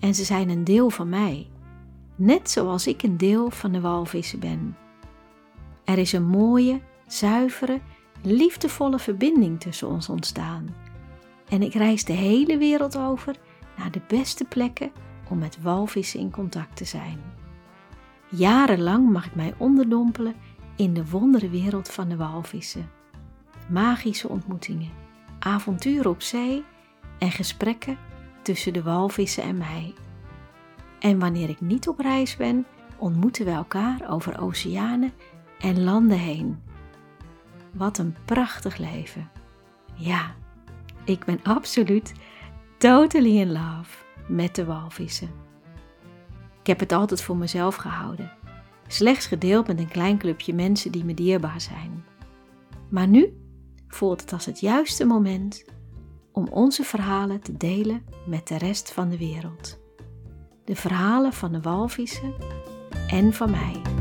En ze zijn een deel van mij, net zoals ik een deel van de walvissen ben. Er is een mooie, zuivere, liefdevolle verbinding tussen ons ontstaan. En ik reis de hele wereld over naar de beste plekken om met walvissen in contact te zijn. Jarenlang mag ik mij onderdompelen in de wonderenwereld van de walvissen. Magische ontmoetingen, avonturen op zee en gesprekken tussen de walvissen en mij. En wanneer ik niet op reis ben, ontmoeten we elkaar over oceanen en landen heen. Wat een prachtig leven. Ja, ik ben absoluut totally in love met de walvissen. Ik heb het altijd voor mezelf gehouden, slechts gedeeld met een klein clubje mensen die me dierbaar zijn. Maar nu voelt het als het juiste moment om onze verhalen te delen met de rest van de wereld. De verhalen van de walvissen en van mij.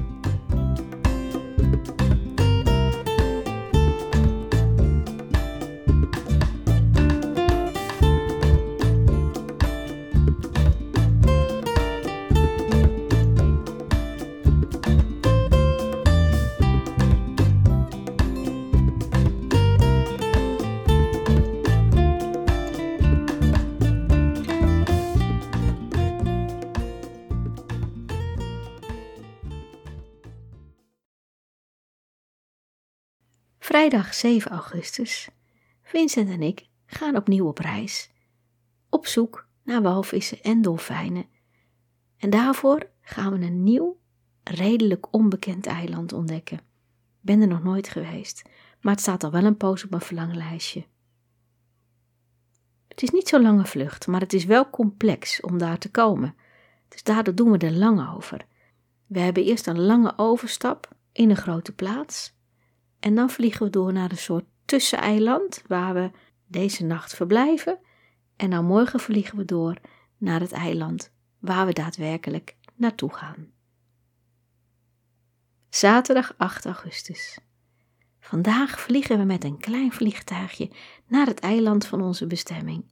Vrijdag 7 augustus. Vincent en ik gaan opnieuw op reis. Op zoek naar walvissen en dolfijnen. En daarvoor gaan we een nieuw, redelijk onbekend eiland ontdekken. Ik ben er nog nooit geweest, maar het staat al wel een poos op mijn verlanglijstje. Het is niet zo'n lange vlucht, maar het is wel complex om daar te komen. Dus daardoor doen we er lang over. We hebben eerst een lange overstap in een grote plaats en dan vliegen we door naar een soort tusseneiland waar we deze nacht verblijven. En dan morgen vliegen we door naar het eiland waar we daadwerkelijk naartoe gaan. Zaterdag 8 augustus. Vandaag vliegen we met een klein vliegtuigje naar het eiland van onze bestemming.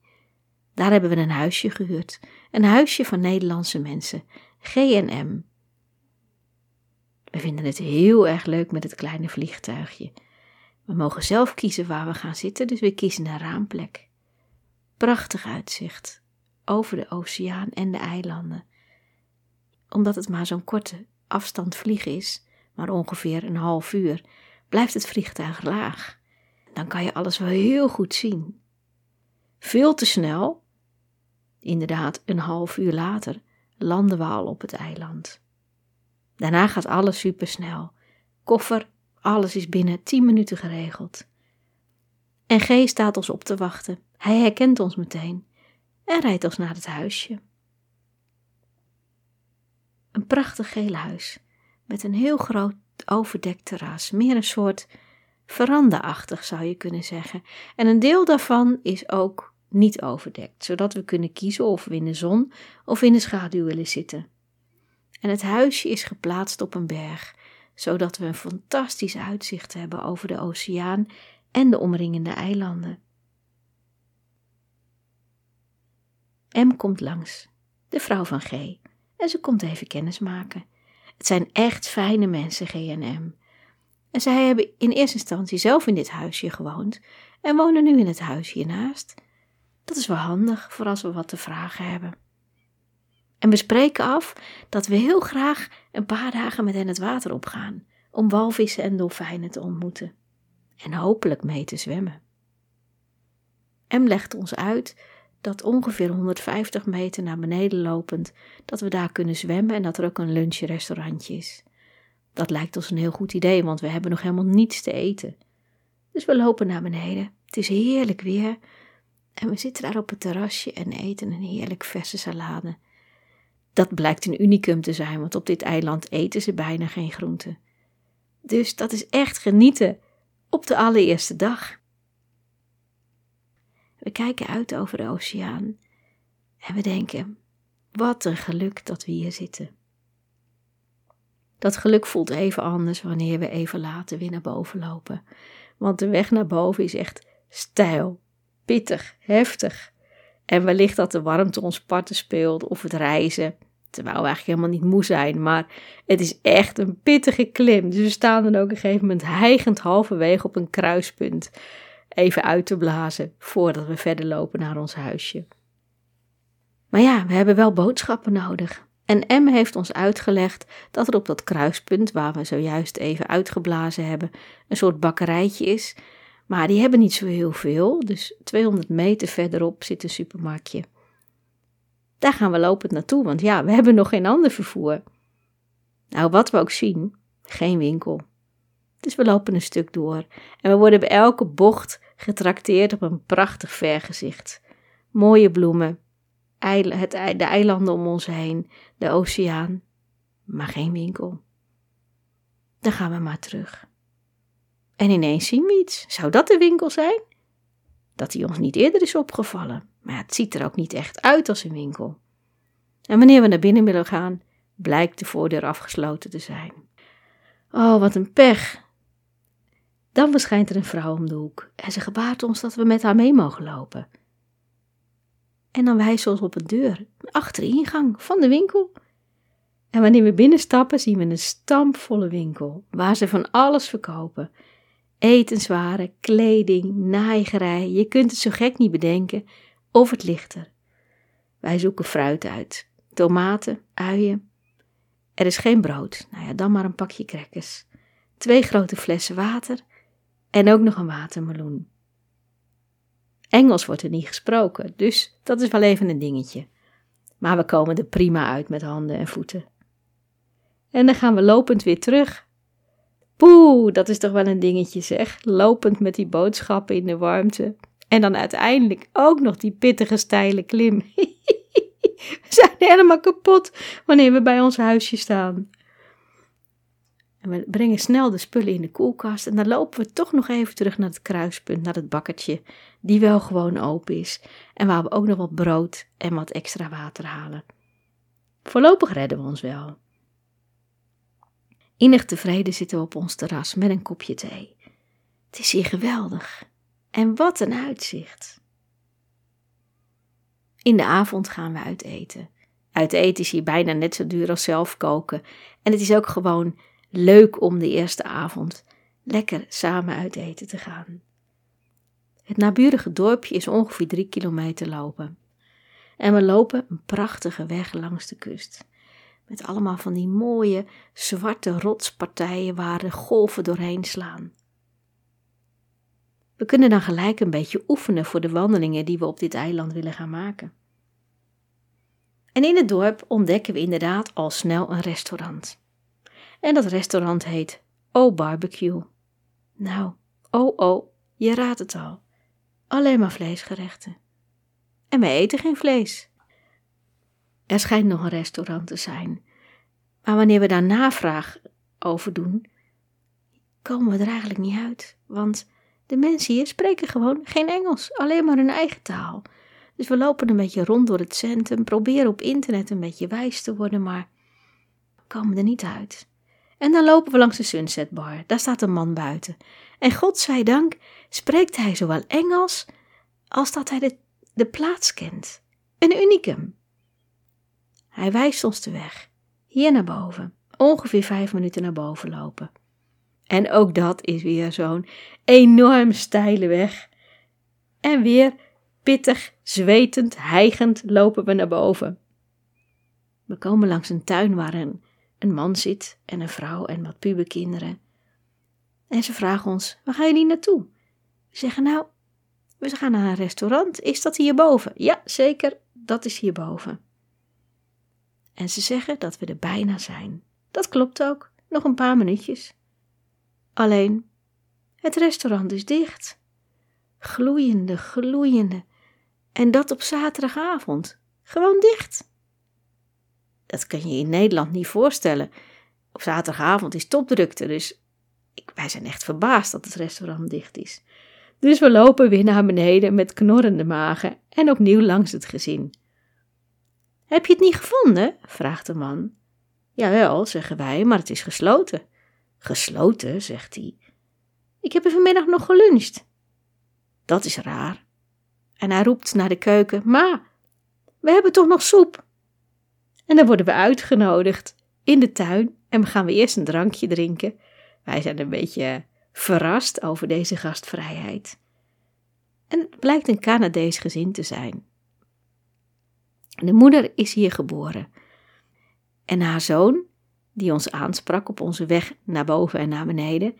Daar hebben we een huisje gehuurd, een huisje van Nederlandse mensen, GNM. We vinden het heel erg leuk met het kleine vliegtuigje. We mogen zelf kiezen waar we gaan zitten, dus we kiezen een raamplek. Prachtig uitzicht over de oceaan en de eilanden. Omdat het maar zo'n korte afstand vliegen is, maar ongeveer een half uur, blijft het vliegtuig laag. Dan kan je alles wel heel goed zien. Veel te snel, inderdaad een half uur later, landen we al op het eiland. Daarna gaat alles supersnel. Koffer, alles is binnen 10 minuten geregeld. En G staat ons op te wachten. Hij herkent ons meteen en rijdt ons naar het huisje. Een prachtig geel huis met een heel groot overdekt terras, meer een soort veranda-achtig zou je kunnen zeggen. En een deel daarvan is ook niet overdekt, zodat we kunnen kiezen of we in de zon of in de schaduw willen zitten. En het huisje is geplaatst op een berg, zodat we een fantastisch uitzicht hebben over de oceaan en de omringende eilanden. M komt langs, de vrouw van G, en ze komt even kennis maken. Het zijn echt fijne mensen, G en M. En zij hebben in eerste instantie zelf in dit huisje gewoond en wonen nu in het huis hiernaast. Dat is wel handig voor als we wat te vragen hebben. En we spreken af dat we heel graag een paar dagen met hen het water opgaan om walvissen en dolfijnen te ontmoeten en hopelijk mee te zwemmen. M legt ons uit dat ongeveer 150 meter naar beneden lopend, dat we daar kunnen zwemmen en dat er ook een lunchrestaurantje is. Dat lijkt ons een heel goed idee, want we hebben nog helemaal niets te eten. Dus we lopen naar beneden. Het is heerlijk weer en we zitten daar op het terrasje en eten een heerlijk verse salade Dat blijkt een unicum te zijn, want op dit eiland eten ze bijna geen groenten. Dus dat is echt genieten op de allereerste dag. We kijken uit over de oceaan en we denken: wat een geluk dat we hier zitten. Dat geluk voelt even anders wanneer we even later weer naar boven lopen. Want de weg naar boven is echt stijl, pittig, heftig. En wellicht dat de warmte ons parten speelt of het reizen. Terwijl we eigenlijk helemaal niet moe zijn, maar het is echt een pittige klim. Dus we staan dan ook een gegeven moment hijgend halverwege op een kruispunt. Even uit te blazen voordat we verder lopen naar ons huisje. Maar ja, we hebben wel boodschappen nodig. En M heeft ons uitgelegd dat er op dat kruispunt, waar we zojuist even uitgeblazen hebben, een soort bakkerijtje is. Maar die hebben niet zo heel veel, dus 200 meter verderop zit een supermarktje. Daar gaan we lopend naartoe, want ja, we hebben nog geen ander vervoer. Nou, wat we ook zien, geen winkel. Dus we lopen een stuk door en we worden bij elke bocht getrakteerd op een prachtig vergezicht. Mooie bloemen, het, de eilanden om ons heen, de oceaan, maar geen winkel. Dan gaan we maar terug. En ineens zien we iets. Zou dat de winkel zijn? Dat die ons niet eerder is opgevallen. Maar het ziet er ook niet echt uit als een winkel. En wanneer we naar binnen willen gaan, blijkt de voordeur afgesloten te zijn. Oh, wat een pech. Dan verschijnt er een vrouw om de hoek en ze gebaart ons dat we met haar mee mogen lopen. En dan wijst ze ons op een deur, een achteringang van de winkel. En wanneer we binnenstappen, zien we een stampvolle winkel waar ze van alles verkopen: etenswaren, kleding, naaigerij. Je kunt het zo gek niet bedenken, of het ligt er. Wij zoeken fruit uit: tomaten, uien. Er is geen brood, nou ja, dan maar een pakje crackers. Twee grote flessen water en ook nog een watermeloen. Engels wordt er niet gesproken, dus dat is wel even een dingetje. Maar we komen er prima uit met handen en voeten. En dan gaan we lopend weer terug. Poeh, dat is toch wel een dingetje zeg. Lopend met die boodschappen in de warmte. En dan uiteindelijk ook nog die pittige steile klim. we zijn helemaal kapot wanneer we bij ons huisje staan. En we brengen snel de spullen in de koelkast en dan lopen we toch nog even terug naar het kruispunt, naar het bakkertje, die wel gewoon open is en waar we ook nog wat brood en wat extra water halen. Voorlopig redden we ons wel. Innig tevreden zitten we op ons terras met een kopje thee. Het is hier geweldig. En wat een uitzicht. In de avond gaan we uit eten. Uit eten is hier bijna net zo duur als zelf koken. En het is ook gewoon leuk om de eerste avond lekker samen uit eten te gaan. Het naburige dorpje is ongeveer drie kilometer lopen. En we lopen een prachtige weg langs de kust. Met allemaal van die mooie zwarte rotspartijen waar de golven doorheen slaan. We kunnen dan gelijk een beetje oefenen voor de wandelingen die we op dit eiland willen gaan maken. En in het dorp ontdekken we inderdaad al snel een restaurant. En dat restaurant heet O Barbecue. Nou, oh oh, je raadt het al. Alleen maar vleesgerechten. En wij eten geen vlees. Er schijnt nog een restaurant te zijn. Maar wanneer we daar navraag over doen, komen we er eigenlijk niet uit. Want de mensen hier spreken gewoon geen Engels, alleen maar hun eigen taal. Dus we lopen een beetje rond door het centrum, proberen op internet een beetje wijs te worden, maar komen er niet uit. En dan lopen we langs de Sunset Bar. Daar staat een man buiten. En godzijdank spreekt hij zowel Engels als dat hij de, de plaats kent. Een unicum. Hij wijst ons de weg. Hier naar boven. Ongeveer vijf minuten naar boven lopen. En ook dat is weer zo'n enorm steile weg. En weer pittig, zwetend, hijgend lopen we naar boven. We komen langs een tuin waar een man zit en een vrouw en wat puberkinderen. En ze vragen ons: waar gaan jullie naartoe? We zeggen: Nou, we gaan naar een restaurant. Is dat hierboven? Ja, zeker, dat is hierboven. En ze zeggen dat we er bijna zijn. Dat klopt ook, nog een paar minuutjes. Alleen, het restaurant is dicht. Gloeiende, gloeiende. En dat op zaterdagavond. Gewoon dicht. dat kan je in Nederland niet voorstellen. Op zaterdagavond is topdrukte, dus wij zijn echt verbaasd dat het restaurant dicht is. Dus we lopen weer naar beneden met knorrende magen en opnieuw langs het gezin. Heb je het niet gevonden? vraagt de man. Jawel, zeggen wij, maar het is gesloten. Gesloten, zegt hij. Ik heb er vanmiddag nog geluncht. Dat is raar. En hij roept naar de keuken: Ma, we hebben toch nog soep? En dan worden we uitgenodigd in de tuin en gaan we eerst een drankje drinken. Wij zijn een beetje verrast over deze gastvrijheid. En het blijkt een Canadees gezin te zijn. De moeder is hier geboren. En haar zoon, die ons aansprak op onze weg naar boven en naar beneden,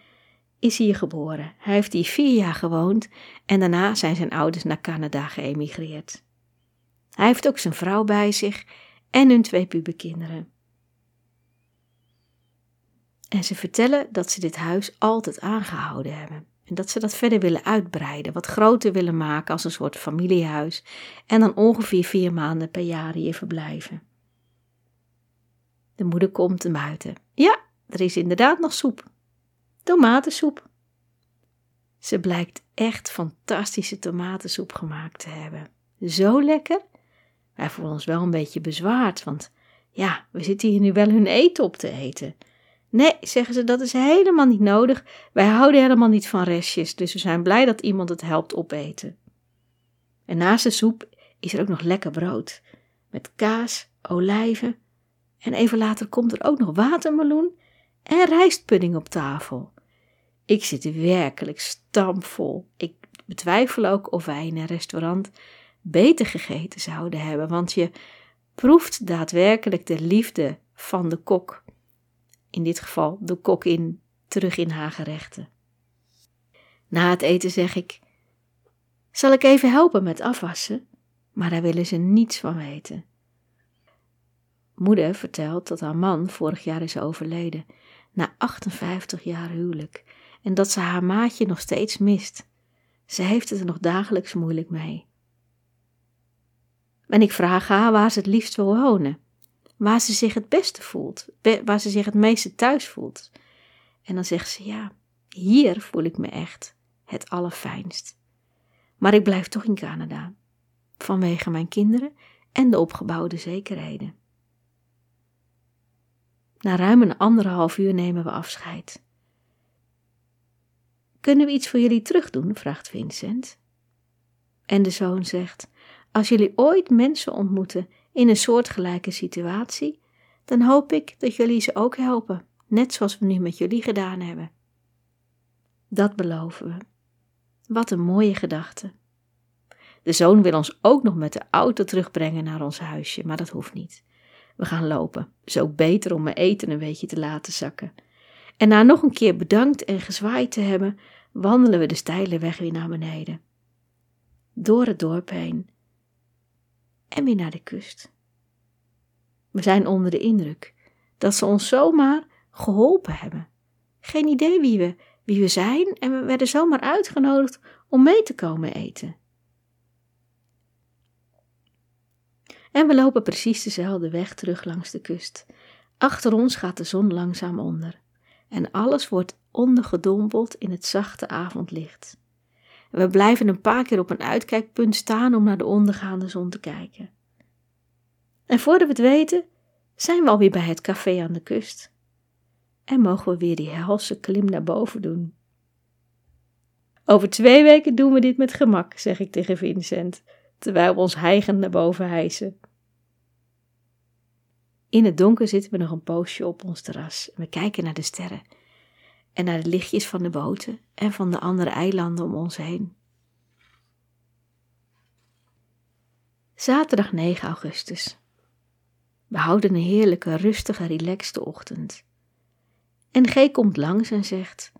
is hier geboren. Hij heeft hier vier jaar gewoond en daarna zijn zijn ouders naar Canada geëmigreerd. Hij heeft ook zijn vrouw bij zich en hun twee puberkinderen. En ze vertellen dat ze dit huis altijd aangehouden hebben. En dat ze dat verder willen uitbreiden, wat groter willen maken als een soort familiehuis. En dan ongeveer vier maanden per jaar hier verblijven. De moeder komt te buiten. Ja, er is inderdaad nog soep. Tomatensoep. Ze blijkt echt fantastische tomatensoep gemaakt te hebben. Zo lekker. Wij voelen ons wel een beetje bezwaard, want ja, we zitten hier nu wel hun eten op te eten. Nee, zeggen ze, dat is helemaal niet nodig. Wij houden helemaal niet van restjes, dus we zijn blij dat iemand het helpt opeten. En naast de soep is er ook nog lekker brood. Met kaas, olijven. En even later komt er ook nog watermeloen en rijstpudding op tafel. Ik zit werkelijk stampvol. Ik betwijfel ook of wij in een restaurant beter gegeten zouden hebben, want je proeft daadwerkelijk de liefde van de kok in dit geval de kok in, terug in haar gerechten. Na het eten zeg ik: Zal ik even helpen met afwassen? Maar daar willen ze niets van weten. Moeder vertelt dat haar man vorig jaar is overleden, na 58 jaar huwelijk, en dat ze haar maatje nog steeds mist. Ze heeft het er nog dagelijks moeilijk mee. En ik vraag haar waar ze het liefst wil wonen waar ze zich het beste voelt, waar ze zich het meeste thuis voelt. En dan zegt ze: Ja, hier voel ik me echt het allerfijnst. Maar ik blijf toch in Canada, vanwege mijn kinderen en de opgebouwde zekerheden. Na ruim een anderhalf uur nemen we afscheid. Kunnen we iets voor jullie terugdoen? vraagt Vincent. En de zoon zegt: Als jullie ooit mensen ontmoeten in een soortgelijke situatie, dan hoop ik dat jullie ze ook helpen, net zoals we nu met jullie gedaan hebben. Dat beloven we. Wat een mooie gedachte. De zoon wil ons ook nog met de auto terugbrengen naar ons huisje, maar dat hoeft niet. We gaan lopen, zo beter om mijn eten een beetje te laten zakken. En na nog een keer bedankt en gezwaaid te hebben, wandelen we de steile weg weer naar beneden. Door het dorp heen en weer naar de kust. We zijn onder de indruk dat ze ons zomaar geholpen hebben. Geen idee wie we, wie we zijn en we werden zomaar uitgenodigd om mee te komen eten. En we lopen precies dezelfde weg terug langs de kust. Achter ons gaat de zon langzaam onder en alles wordt ondergedompeld in het zachte avondlicht. We blijven een paar keer op een uitkijkpunt staan om naar de ondergaande zon te kijken. En voordat we het weten, zijn we alweer bij het café aan de kust. En mogen we weer die helse klim naar boven doen. Over twee weken doen we dit met gemak, zeg ik tegen Vincent, terwijl we ons hijgend naar boven hijsen. In het donker zitten we nog een poosje op ons terras we kijken naar de sterren en naar de lichtjes van de boten en van de andere eilanden om ons heen. Zaterdag 9 augustus. We houden een heerlijke, rustige, relaxte ochtend. En G komt langs en zegt: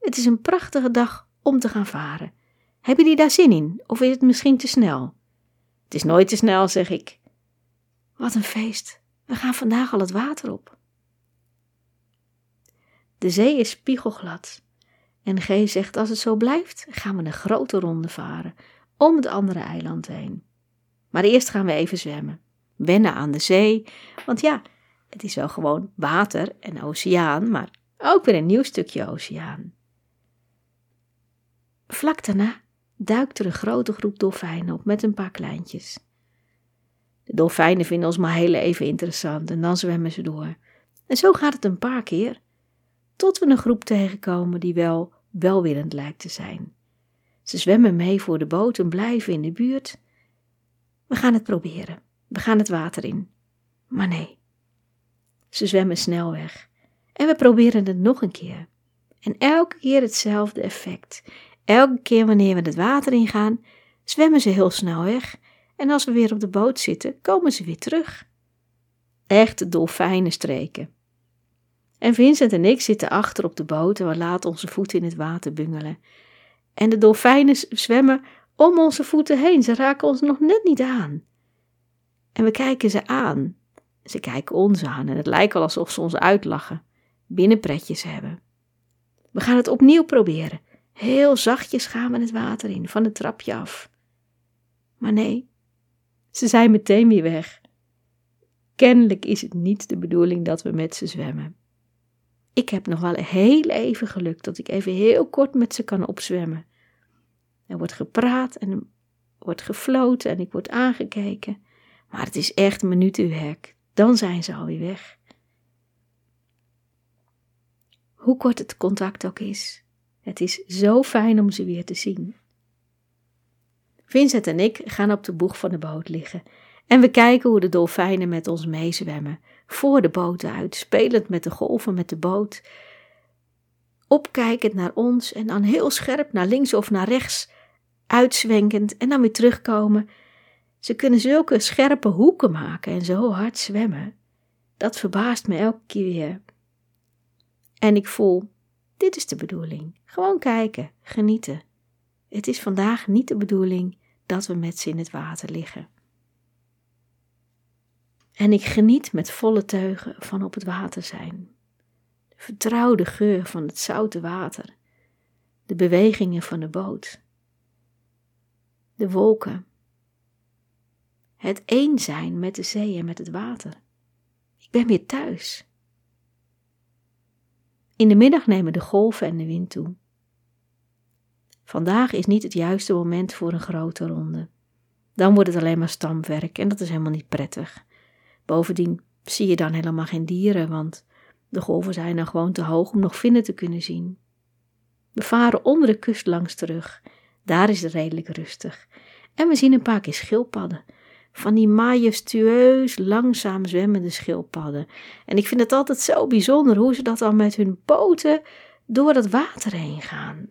Het is een prachtige dag om te gaan varen. Hebben jullie daar zin in, of is het misschien te snel? Het is nooit te snel, zeg ik. Wat een feest. We gaan vandaag al het water op. De zee is spiegelglad. En G zegt: Als het zo blijft, gaan we een grote ronde varen om het andere eiland heen. Maar eerst gaan we even zwemmen. Wennen aan de zee, want ja, Het is wel gewoon water en oceaan, maar ook weer een nieuw stukje oceaan. Vlak daarna duikt er een grote groep dolfijnen op met een paar kleintjes. De dolfijnen vinden ons maar heel even interessant en dan zwemmen ze door. En zo gaat het een paar keer, tot we een groep tegenkomen die wel welwillend lijkt te zijn. Ze zwemmen mee voor de boot en blijven in de buurt. We gaan het proberen. We gaan het water in. Maar nee. Ze zwemmen snel weg. En we proberen het nog een keer. En elke keer hetzelfde effect. Elke keer wanneer we het water ingaan, zwemmen ze heel snel weg. En als we weer op de boot zitten, komen ze weer terug. Echte dolfijnenstreken. En Vincent en ik zitten achter op de boot en we laten onze voeten in het water bungelen. En de dolfijnen zwemmen om onze voeten heen. Ze raken ons nog net niet aan. En we kijken ze aan. Ze kijken ons aan en het lijkt wel alsof ze ons uitlachen. Binnenpretjes hebben. We gaan het opnieuw proberen. Heel zachtjes gaan we het water in, van het trapje af. Maar nee, ze zijn meteen weer weg. Kennelijk is het niet de bedoeling dat we met ze zwemmen. Ik heb nog wel heel even geluk dat ik even heel kort met ze kan opzwemmen. Er wordt gepraat en er wordt gefloten en ik word aangekeken. Maar het is echt minutenwerk. Dan zijn ze alweer weg. Hoe kort het contact ook is, het is zo fijn om ze weer te zien. Vincent en ik gaan op de boeg van de boot liggen en we kijken hoe de dolfijnen met ons meezwemmen, voor de boot uit, spelend met de golven met de boot, opkijkend naar ons en dan heel scherp naar links of naar rechts, uitzwenkend en dan weer terugkomen. Ze kunnen zulke scherpe hoeken maken en zo hard zwemmen. Dat verbaast me elke keer weer. En ik voel, dit is de bedoeling. Gewoon kijken, genieten. Het is vandaag niet de bedoeling dat we met ze in het water liggen. En ik geniet met volle teugen van op het water zijn. De vertrouwde geur van het zoute water, de bewegingen van de boot, de wolken, het één zijn met de zee en met het water. Ik ben weer thuis. In de middag nemen de golven en de wind toe. Vandaag is niet het juiste moment voor een grote ronde. Dan wordt het alleen maar stamwerk en dat is helemaal niet prettig. Bovendien zie je dan helemaal geen dieren, want de golven zijn dan gewoon te hoog om nog vinnen te kunnen zien. We varen onder de kust langs terug. Daar is het redelijk rustig. En we zien een paar keer schildpadden. Van die majestueus langzaam zwemmende schildpadden. En ik vind het altijd zo bijzonder hoe ze dat dan met hun poten door het water heen gaan.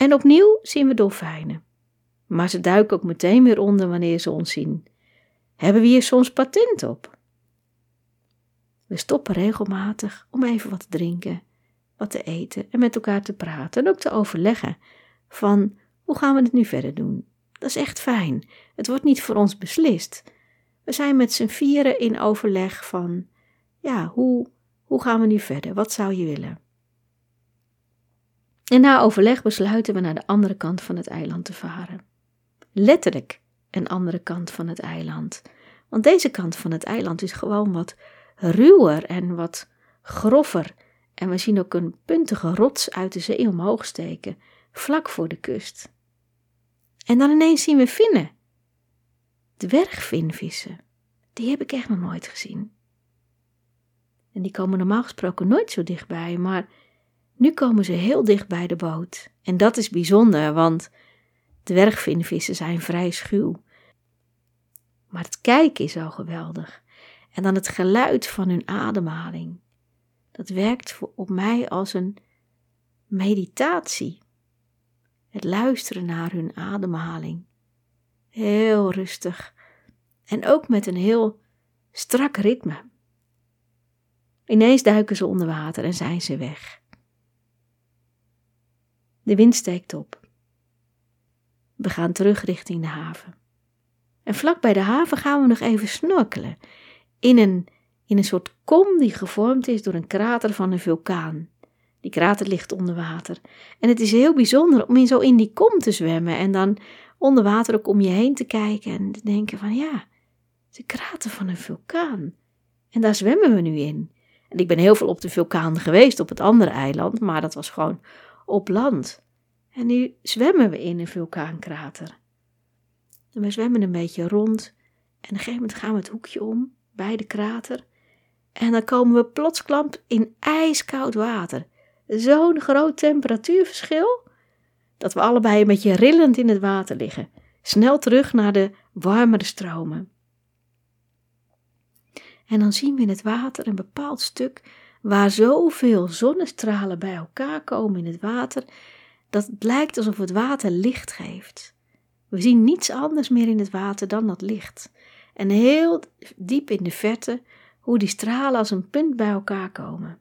En opnieuw zien we dolfijnen. Maar ze duiken ook meteen weer onder wanneer ze ons zien. Hebben we hier soms patent op? We stoppen regelmatig om even wat te drinken, wat te eten en met elkaar te praten en ook te overleggen van hoe gaan we het nu verder doen. Dat is echt fijn. Het wordt niet voor ons beslist. We zijn met z'n vieren in overleg van ja, hoe, hoe gaan we nu verder? Wat zou je willen? En na overleg besluiten we naar de andere kant van het eiland te varen. Letterlijk een andere kant van het eiland. Want deze kant van het eiland is gewoon wat ruwer en wat grover. En we zien ook een puntige rots uit de zee omhoog steken, vlak voor de kust. En dan ineens zien we vinnen. Dwergvinvissen. Die heb ik echt nog nooit gezien. En die komen normaal gesproken nooit zo dichtbij, maar nu komen ze heel dicht bij de boot. En dat is bijzonder, want dwergvinvissen zijn vrij schuw. Maar het kijken is al geweldig. En dan het geluid van hun ademhaling. Dat werkt op mij als een meditatie. Het luisteren naar hun ademhaling. Heel rustig. En ook met een heel strak ritme. Ineens duiken ze onder water en zijn ze weg. De wind steekt op. We gaan terug richting de haven. En vlak bij de haven gaan we nog even snorkelen. In een, in een soort kom die gevormd is door een krater van een vulkaan. Die krater ligt onder water. En het is heel bijzonder om in zo in die kom te zwemmen en dan onder water ook om je heen te kijken en te denken van ja, de krater van een vulkaan. En daar zwemmen we nu in. En ik ben heel veel op de vulkaan geweest op het andere eiland, maar dat was gewoon op land. En nu zwemmen we in een vulkaankrater. En we zwemmen een beetje rond. En op een gegeven moment gaan we het hoekje om bij de krater. En dan komen we plotsklamp in ijskoud water. Zo'n groot temperatuurverschil dat we allebei een beetje rillend in het water liggen. Snel terug naar de warmere stromen. En dan zien we in het water een bepaald stuk waar zoveel zonnestralen bij elkaar komen in het water, dat het lijkt alsof het water licht geeft. We zien niets anders meer in het water dan dat licht. En heel diep in de verte hoe die stralen als een punt bij elkaar komen.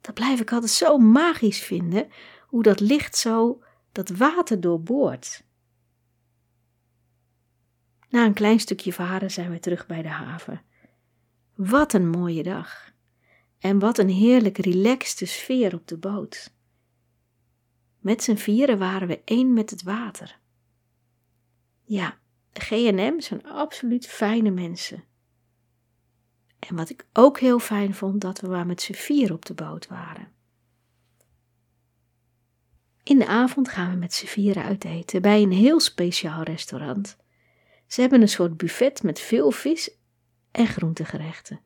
Dat blijf ik altijd zo magisch vinden, hoe dat licht zo dat water doorboort. Na een klein stukje varen zijn we terug bij de haven. Wat een mooie dag. En wat een heerlijk relaxte sfeer op de boot. Met z'n vieren waren we één met het water. Ja, G&M zijn absoluut fijne mensen. En wat ik ook heel fijn vond, dat we maar met z'n vier op de boot waren. In de avond gaan we met z'n vieren uit eten bij een heel speciaal restaurant. Ze hebben een soort buffet met veel vis en groentegerechten.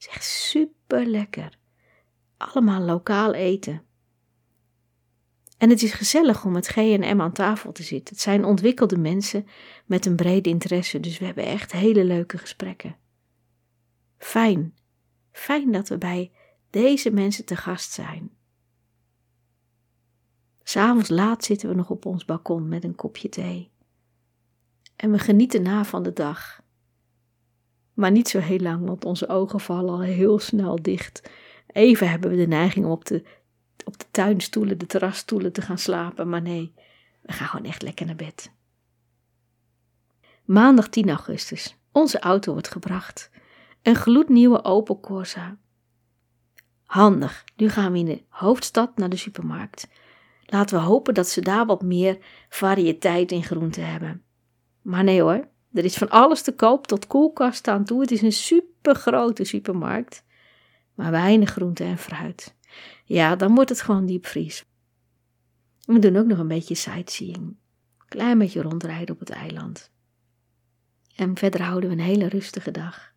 Is echt super lekker. Allemaal lokaal eten. En het is gezellig om met G&M aan tafel te zitten. Het zijn ontwikkelde mensen met een brede interesse, dus we hebben echt hele leuke gesprekken. Fijn, fijn dat we bij deze mensen te gast zijn. S'avonds laat zitten we nog op ons balkon met een kopje thee. En we genieten na van de dag. Maar niet zo heel lang, want onze ogen vallen al heel snel dicht. Even hebben we de neiging om op de, op de tuinstoelen, de terrasstoelen te gaan slapen, maar nee, we gaan gewoon echt lekker naar bed. Maandag 10 augustus. Onze auto wordt gebracht. Een gloednieuwe Opel Corsa. Handig, nu gaan we in de hoofdstad naar de supermarkt. Laten we hopen dat ze daar wat meer variëteit in groenten hebben. Maar nee hoor, er is van alles te koop tot koelkast aan toe. Het is een supergrote supermarkt. Maar weinig groente en fruit. Ja, dan wordt het gewoon diepvries. We doen ook nog een beetje sightseeing. Klein beetje rondrijden op het eiland. En verder houden we een hele rustige dag.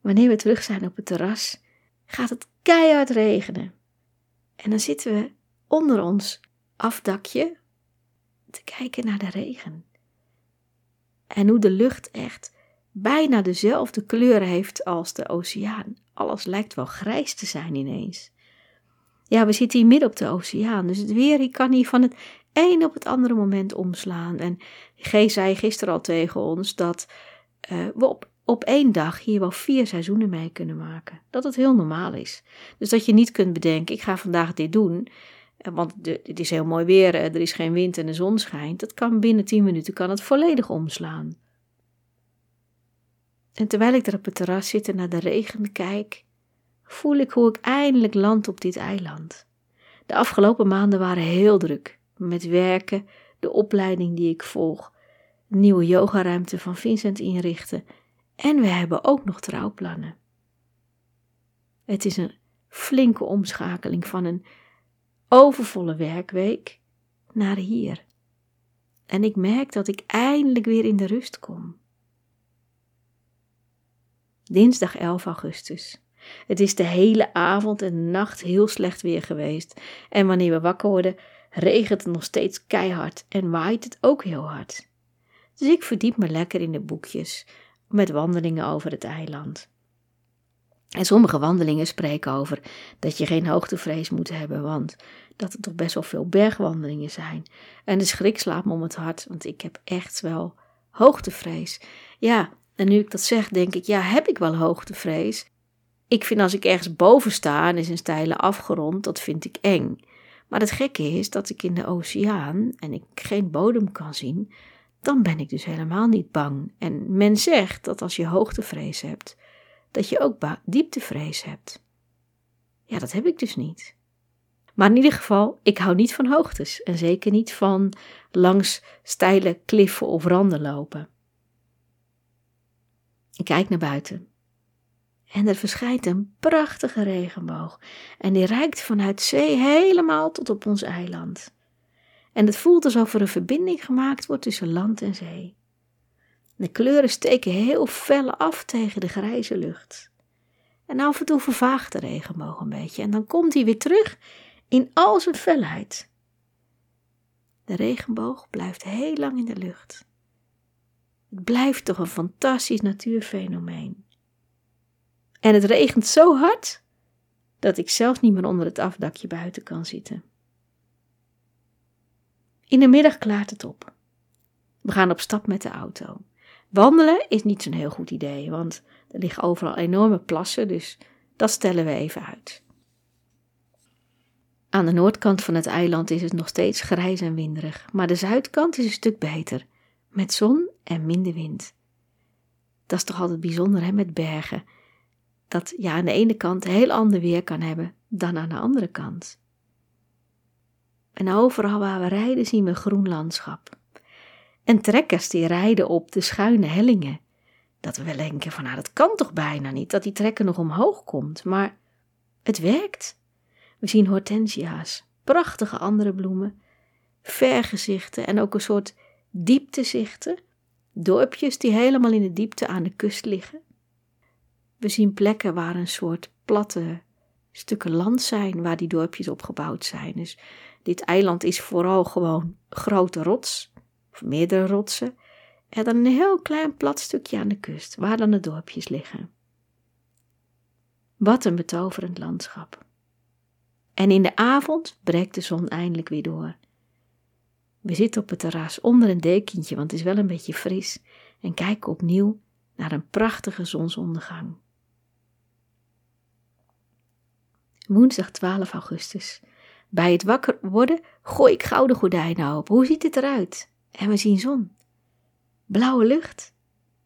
Wanneer we terug zijn op het terras, gaat het keihard regenen. En dan zitten we onder ons afdakje te kijken naar de regen. En hoe de lucht echt bijna dezelfde kleur heeft als de oceaan. Alles lijkt wel grijs te zijn ineens. Ja, we zitten hier midden op de oceaan, dus het weer kan hier van het een op het andere moment omslaan. En G zei gisteren al tegen ons dat uh, we op, op één dag hier wel vier seizoenen mee kunnen maken. Dat het heel normaal is. Dus dat je niet kunt bedenken, ik ga vandaag dit doen. Eh, want het is heel mooi weer, er is geen wind en de zon schijnt. Dat kan binnen 10 minuten kan het volledig omslaan. En terwijl ik er op het terras zit en naar de regen kijk, voel ik hoe ik eindelijk land op dit eiland. De afgelopen maanden waren heel druk met werken, de opleiding die ik volg, nieuwe yogaruimte van Vincent inrichten en we hebben ook nog trouwplannen. Het is een flinke omschakeling van een overvolle werkweek naar hier. En ik merk dat ik eindelijk weer in de rust kom. Dinsdag 11 augustus. Het is de hele avond en nacht heel slecht weer geweest. En wanneer we wakker worden, regent het nog steeds keihard en waait het ook heel hard. Dus ik verdiep me lekker in de boekjes met wandelingen over het eiland. En sommige wandelingen spreken over dat je geen hoogtevrees moet hebben, want dat er toch best wel veel bergwandelingen zijn. En de schrik slaat me om het hart, want ik heb echt wel hoogtevrees. Ja, en nu ik dat zeg, denk ik, ja, heb ik wel hoogtevrees? Ik vind als ik ergens boven sta en is een steile afgrond, dat vind ik eng. Maar het gekke is dat ik in de oceaan en ik geen bodem kan zien, dan ben ik dus helemaal niet bang. En men zegt dat als je hoogtevrees hebt, dat je ook dieptevrees hebt. Ja, dat heb ik dus niet. Maar in ieder geval, ik hou niet van hoogtes en zeker niet van langs steile kliffen of randen lopen. Ik kijk naar buiten. En er verschijnt een prachtige regenboog. En die reikt vanuit zee helemaal tot op ons eiland. En het voelt alsof er een verbinding gemaakt wordt tussen land en zee. De kleuren steken heel fel af tegen de grijze lucht. En af en toe vervaagt de regenboog een beetje en dan komt hij weer terug in al zijn felheid. De regenboog blijft heel lang in de lucht. Het blijft toch een fantastisch natuurfenomeen. En het regent zo hard dat ik zelfs niet meer onder het afdakje buiten kan zitten. In de middag klaart het op. We gaan op stap met de auto. Wandelen is niet zo'n heel goed idee, want er liggen overal enorme plassen, dus dat stellen we even uit. Aan de noordkant van het eiland is het nog steeds grijs en winderig, maar de zuidkant is een stuk beter, met zon en minder wind. Dat is toch altijd bijzonder hè, met bergen, dat je aan de ene kant heel ander weer kan hebben dan aan de andere kant. En overal waar we rijden zien we groen landschap. En trekkers die rijden op de schuine hellingen. Dat we wel denken van nou dat kan toch bijna niet dat die trekker nog omhoog komt. Maar het werkt. We zien hortensia's, prachtige andere bloemen, vergezichten en ook een soort dieptezichten. Dorpjes die helemaal in de diepte aan de kust liggen. We zien plekken waar een soort platte stukken land zijn waar die dorpjes opgebouwd zijn. Dus dit eiland is vooral gewoon grote rots, of meerdere rotsen, en dan een heel klein plat stukje aan de kust, waar dan de dorpjes liggen. Wat een betoverend landschap. En in de avond breekt de zon eindelijk weer door. We zitten op het terras onder een dekentje, want het is wel een beetje fris, en kijken opnieuw naar een prachtige zonsondergang. Woensdag 12 augustus. Bij het wakker worden gooi ik gouden gordijnen open. Hoe ziet het eruit? En we zien zon, blauwe lucht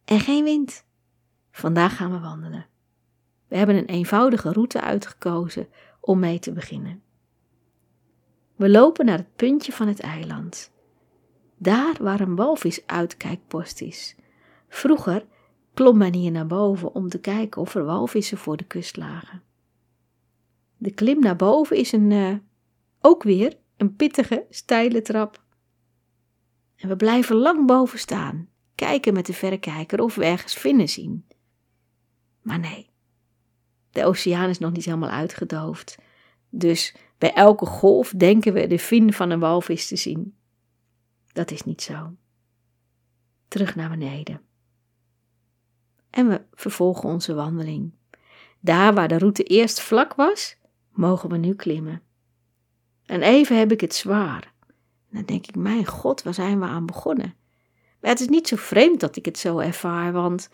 en geen wind. Vandaag gaan we wandelen. We hebben een eenvoudige route uitgekozen om mee te beginnen. We lopen naar het puntje van het eiland. Daar waar een walvis-uitkijkpost is. Vroeger klom men hier naar boven om te kijken of er walvissen voor de kust lagen. De klim naar boven is een, uh, ook weer een pittige, steile trap. En we blijven lang boven staan, kijken met de verrekijker of we ergens vinnen zien. Maar nee, de oceaan is nog niet helemaal uitgedoofd. Dus bij elke golf denken we de fin van een walvis te zien. Dat is niet zo. Terug naar beneden. En we vervolgen onze wandeling. Daar waar de route eerst vlak was, mogen we nu klimmen. En even heb ik het zwaar. Dan denk ik, mijn god, waar zijn we aan begonnen? Maar het is niet zo vreemd dat ik het zo ervaar, want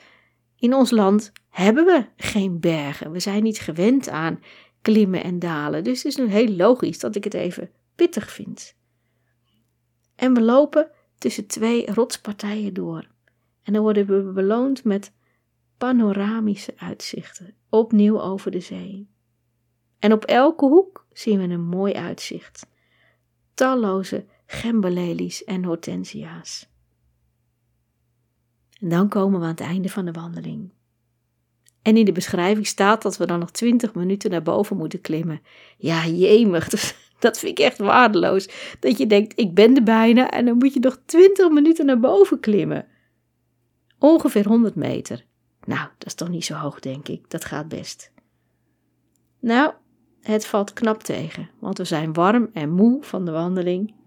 in ons land hebben we geen bergen. We zijn niet gewend aan klimmen en dalen. Dus het is heel logisch dat ik het even pittig vind. En we lopen tussen twee rotspartijen door. En dan worden we beloond met panoramische uitzichten, opnieuw over de zee. En op elke hoek zien we een mooi uitzicht. Talloze gemberlelies en hortensia's. En dan komen we aan het einde van de wandeling. En in de beschrijving staat dat we dan nog twintig minuten naar boven moeten klimmen. Ja, jemig, dat vind ik echt waardeloos. Dat je denkt, ik ben er bijna en dan moet je nog twintig minuten naar boven klimmen. Ongeveer 100 meter. Nou, dat is toch niet zo hoog, denk ik. Dat gaat best. Nou, het valt knap tegen, want we zijn warm en moe van de wandeling.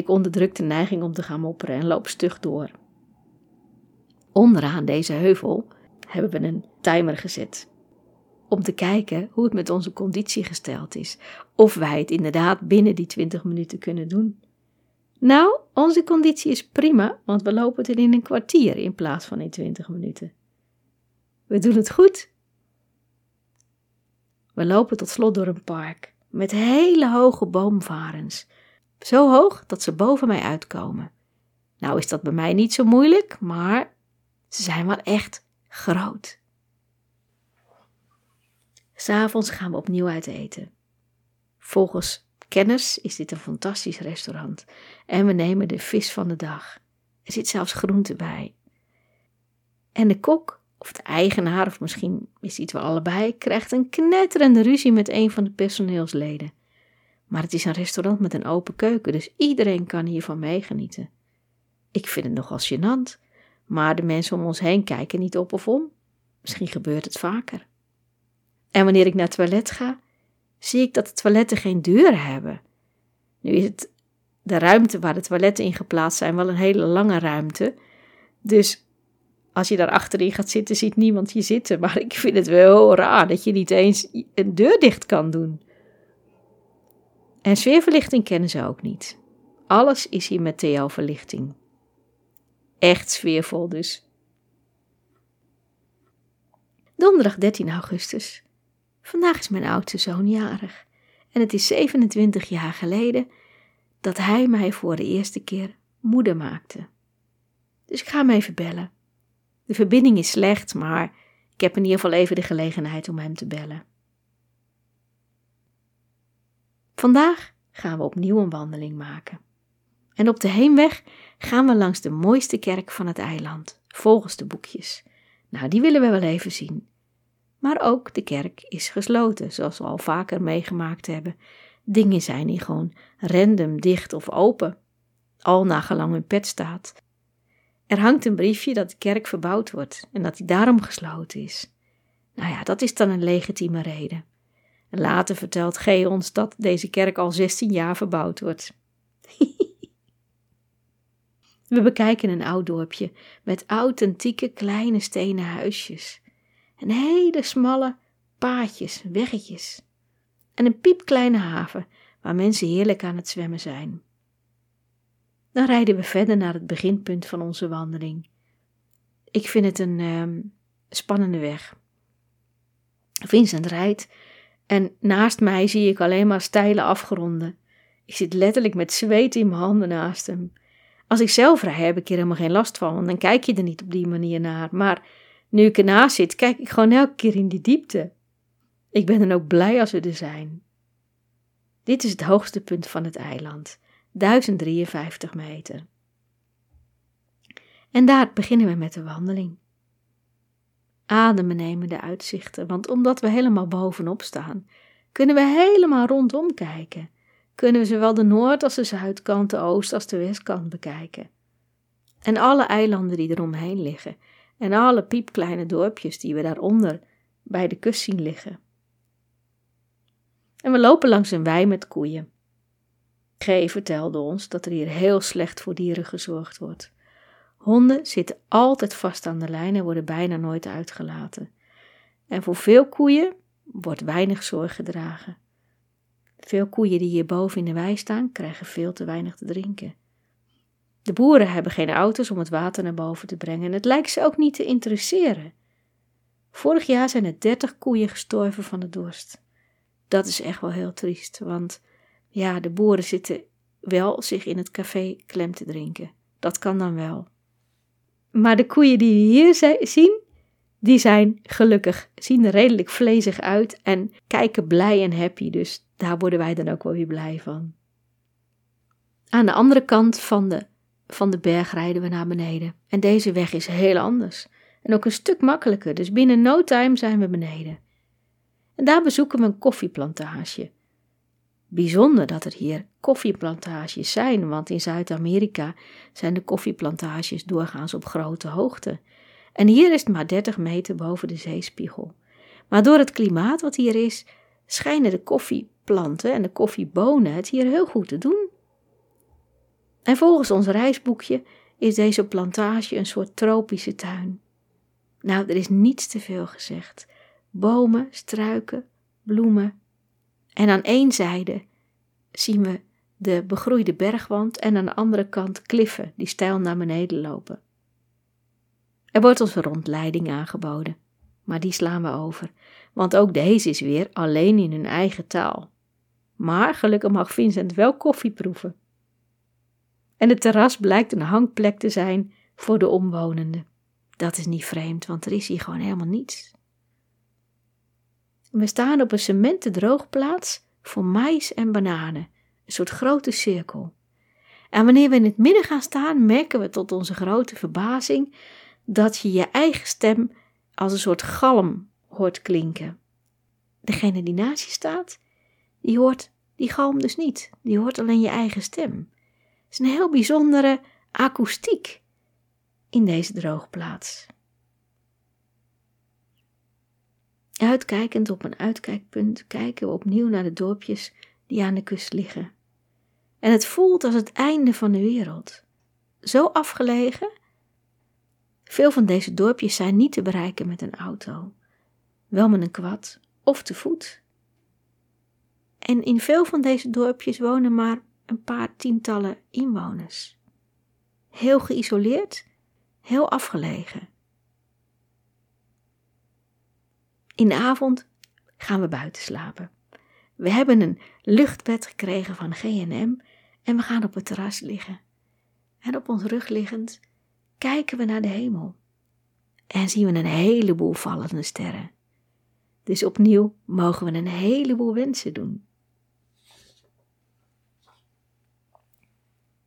Ik onderdruk de neiging om te gaan mopperen en loop stug door. Onderaan deze heuvel hebben we een timer gezet. Om te kijken hoe het met onze conditie gesteld is. Of wij het inderdaad binnen die 20 minuten kunnen doen. Nou, onze conditie is prima, want we lopen het in een kwartier in plaats van in 20 minuten. We doen het goed. We lopen tot slot door een park met hele hoge boomvarens. Zo hoog dat ze boven mij uitkomen. Nou is dat bij mij niet zo moeilijk, maar ze zijn wel echt groot. S'avonds gaan we opnieuw uit eten. Volgens kenners is dit een fantastisch restaurant en we nemen de vis van de dag. Er zit zelfs groente bij. En de kok of de eigenaar, of misschien is iets wel allebei, krijgt een knetterende ruzie met een van de personeelsleden. Maar het is een restaurant met een open keuken, dus iedereen kan hiervan meegenieten. Ik vind het nogal gênant, maar de mensen om ons heen kijken niet op of om. Misschien gebeurt het vaker. En wanneer ik naar het toilet ga, zie ik dat de toiletten geen deuren hebben. Nu is het de ruimte waar de toiletten in geplaatst zijn wel een hele lange ruimte. Dus als je daar achterin gaat zitten, ziet niemand je zitten. Maar ik vind het wel raar dat je niet eens een deur dicht kan doen. En sfeerverlichting kennen ze ook niet. Alles is hier met TL-verlichting. Echt sfeervol dus. Donderdag 13 augustus. Vandaag is mijn oudste zoon jarig. En het is 27 jaar geleden dat hij mij voor de eerste keer moeder maakte. Dus ik ga hem even bellen. De verbinding is slecht, maar ik heb in ieder geval even de gelegenheid om hem te bellen. Vandaag gaan we opnieuw een wandeling maken. En op de heenweg gaan we langs de mooiste kerk van het eiland, volgens de boekjes. Nou, die willen we wel even zien. Maar ook de kerk is gesloten, zoals we al vaker meegemaakt hebben. Dingen zijn hier gewoon random dicht of open, al nagelang hun pet staat. Er hangt een briefje dat de kerk verbouwd wordt en dat die daarom gesloten is. Nou ja, dat is dan een legitieme reden. Later vertelt G ons dat deze kerk al 16 jaar verbouwd wordt. We bekijken een oud dorpje met authentieke kleine stenen huisjes. En hele smalle paadjes, weggetjes. En een piepkleine haven waar mensen heerlijk aan het zwemmen zijn. Dan rijden we verder naar het beginpunt van onze wandeling. Ik vind het een uh, spannende weg. Vincent rijdt en naast mij zie ik alleen maar steile afgronden. Ik zit letterlijk met zweet in mijn handen naast hem. Als ik zelf rij, heb ik hier helemaal geen last van, want dan kijk je er niet op die manier naar. Maar nu ik ernaast zit, kijk ik gewoon elke keer in die diepte. Ik ben dan ook blij als we er zijn. Dit is het hoogste punt van het eiland, 1053 meter. En daar beginnen we met de wandeling. Ademen nemen de uitzichten, want omdat we helemaal bovenop staan, kunnen we helemaal rondom kijken. Kunnen we zowel de noord- als de zuidkant, de oost- als de westkant bekijken. En alle eilanden die eromheen liggen, en alle piepkleine dorpjes die we daaronder bij de kust zien liggen. En we lopen langs een wei met koeien. G vertelde ons dat er hier heel slecht voor dieren gezorgd wordt. Honden zitten altijd vast aan de lijn en worden bijna nooit uitgelaten. En voor veel koeien wordt weinig zorg gedragen. Veel koeien die hier boven in de wei staan, krijgen veel te weinig te drinken. De boeren hebben geen auto's om het water naar boven te brengen en het lijkt ze ook niet te interesseren. Vorig jaar zijn er dertig koeien gestorven van de dorst. Dat is echt wel heel triest, want ja, de boeren zitten wel zich in het café klem te drinken. Dat kan dan wel. Maar de koeien die we hier zien, die zijn gelukkig, zien er redelijk vlezig uit en kijken blij en happy. Dus daar worden wij dan ook wel weer blij van. Aan de andere kant van de, van de berg rijden we naar beneden. En deze weg is heel anders. En ook een stuk makkelijker, dus binnen no time zijn we beneden. En daar bezoeken we een koffieplantage. Bijzonder dat er hier koffieplantages zijn, want in Zuid-Amerika zijn de koffieplantages doorgaans op grote hoogte. En hier is het maar 30 meter boven de zeespiegel. Maar door het klimaat wat hier is, schijnen de koffieplanten en de koffiebonen het hier heel goed te doen. En volgens ons reisboekje is deze plantage een soort tropische tuin. Nou, er is niets te veel gezegd. Bomen, struiken, bloemen. En aan één zijde zien we de begroeide bergwand en aan de andere kant kliffen die steil naar beneden lopen. Er wordt ons een rondleiding aangeboden, maar die slaan we over, want ook deze is weer alleen in hun eigen taal. Maar gelukkig mag Vincent wel koffie proeven. En het terras blijkt een hangplek te zijn voor de omwonenden. Dat is niet vreemd, want er is hier gewoon helemaal niets. We staan op een cementen droogplaats voor mais en bananen, een soort grote cirkel. En wanneer we in het midden gaan staan, merken we tot onze grote verbazing dat je je eigen stem als een soort galm hoort klinken. Degene die naast je staat, die hoort die galm dus niet. Die hoort alleen je eigen stem. Het is een heel bijzondere akoestiek in deze droogplaats. Uitkijkend op een uitkijkpunt kijken we opnieuw naar de dorpjes die aan de kust liggen. En het voelt als het einde van de wereld. Zo afgelegen. Veel van deze dorpjes zijn niet te bereiken met een auto, wel met een kwad of te voet. En in veel van deze dorpjes wonen maar een paar tientallen inwoners. Heel geïsoleerd, heel afgelegen. In de avond gaan we buiten slapen. We hebben een luchtbed gekregen van G&M en we gaan op het terras liggen. En op ons rug liggend kijken we naar de hemel. En zien we een heleboel vallende sterren. Dus opnieuw mogen we een heleboel wensen doen.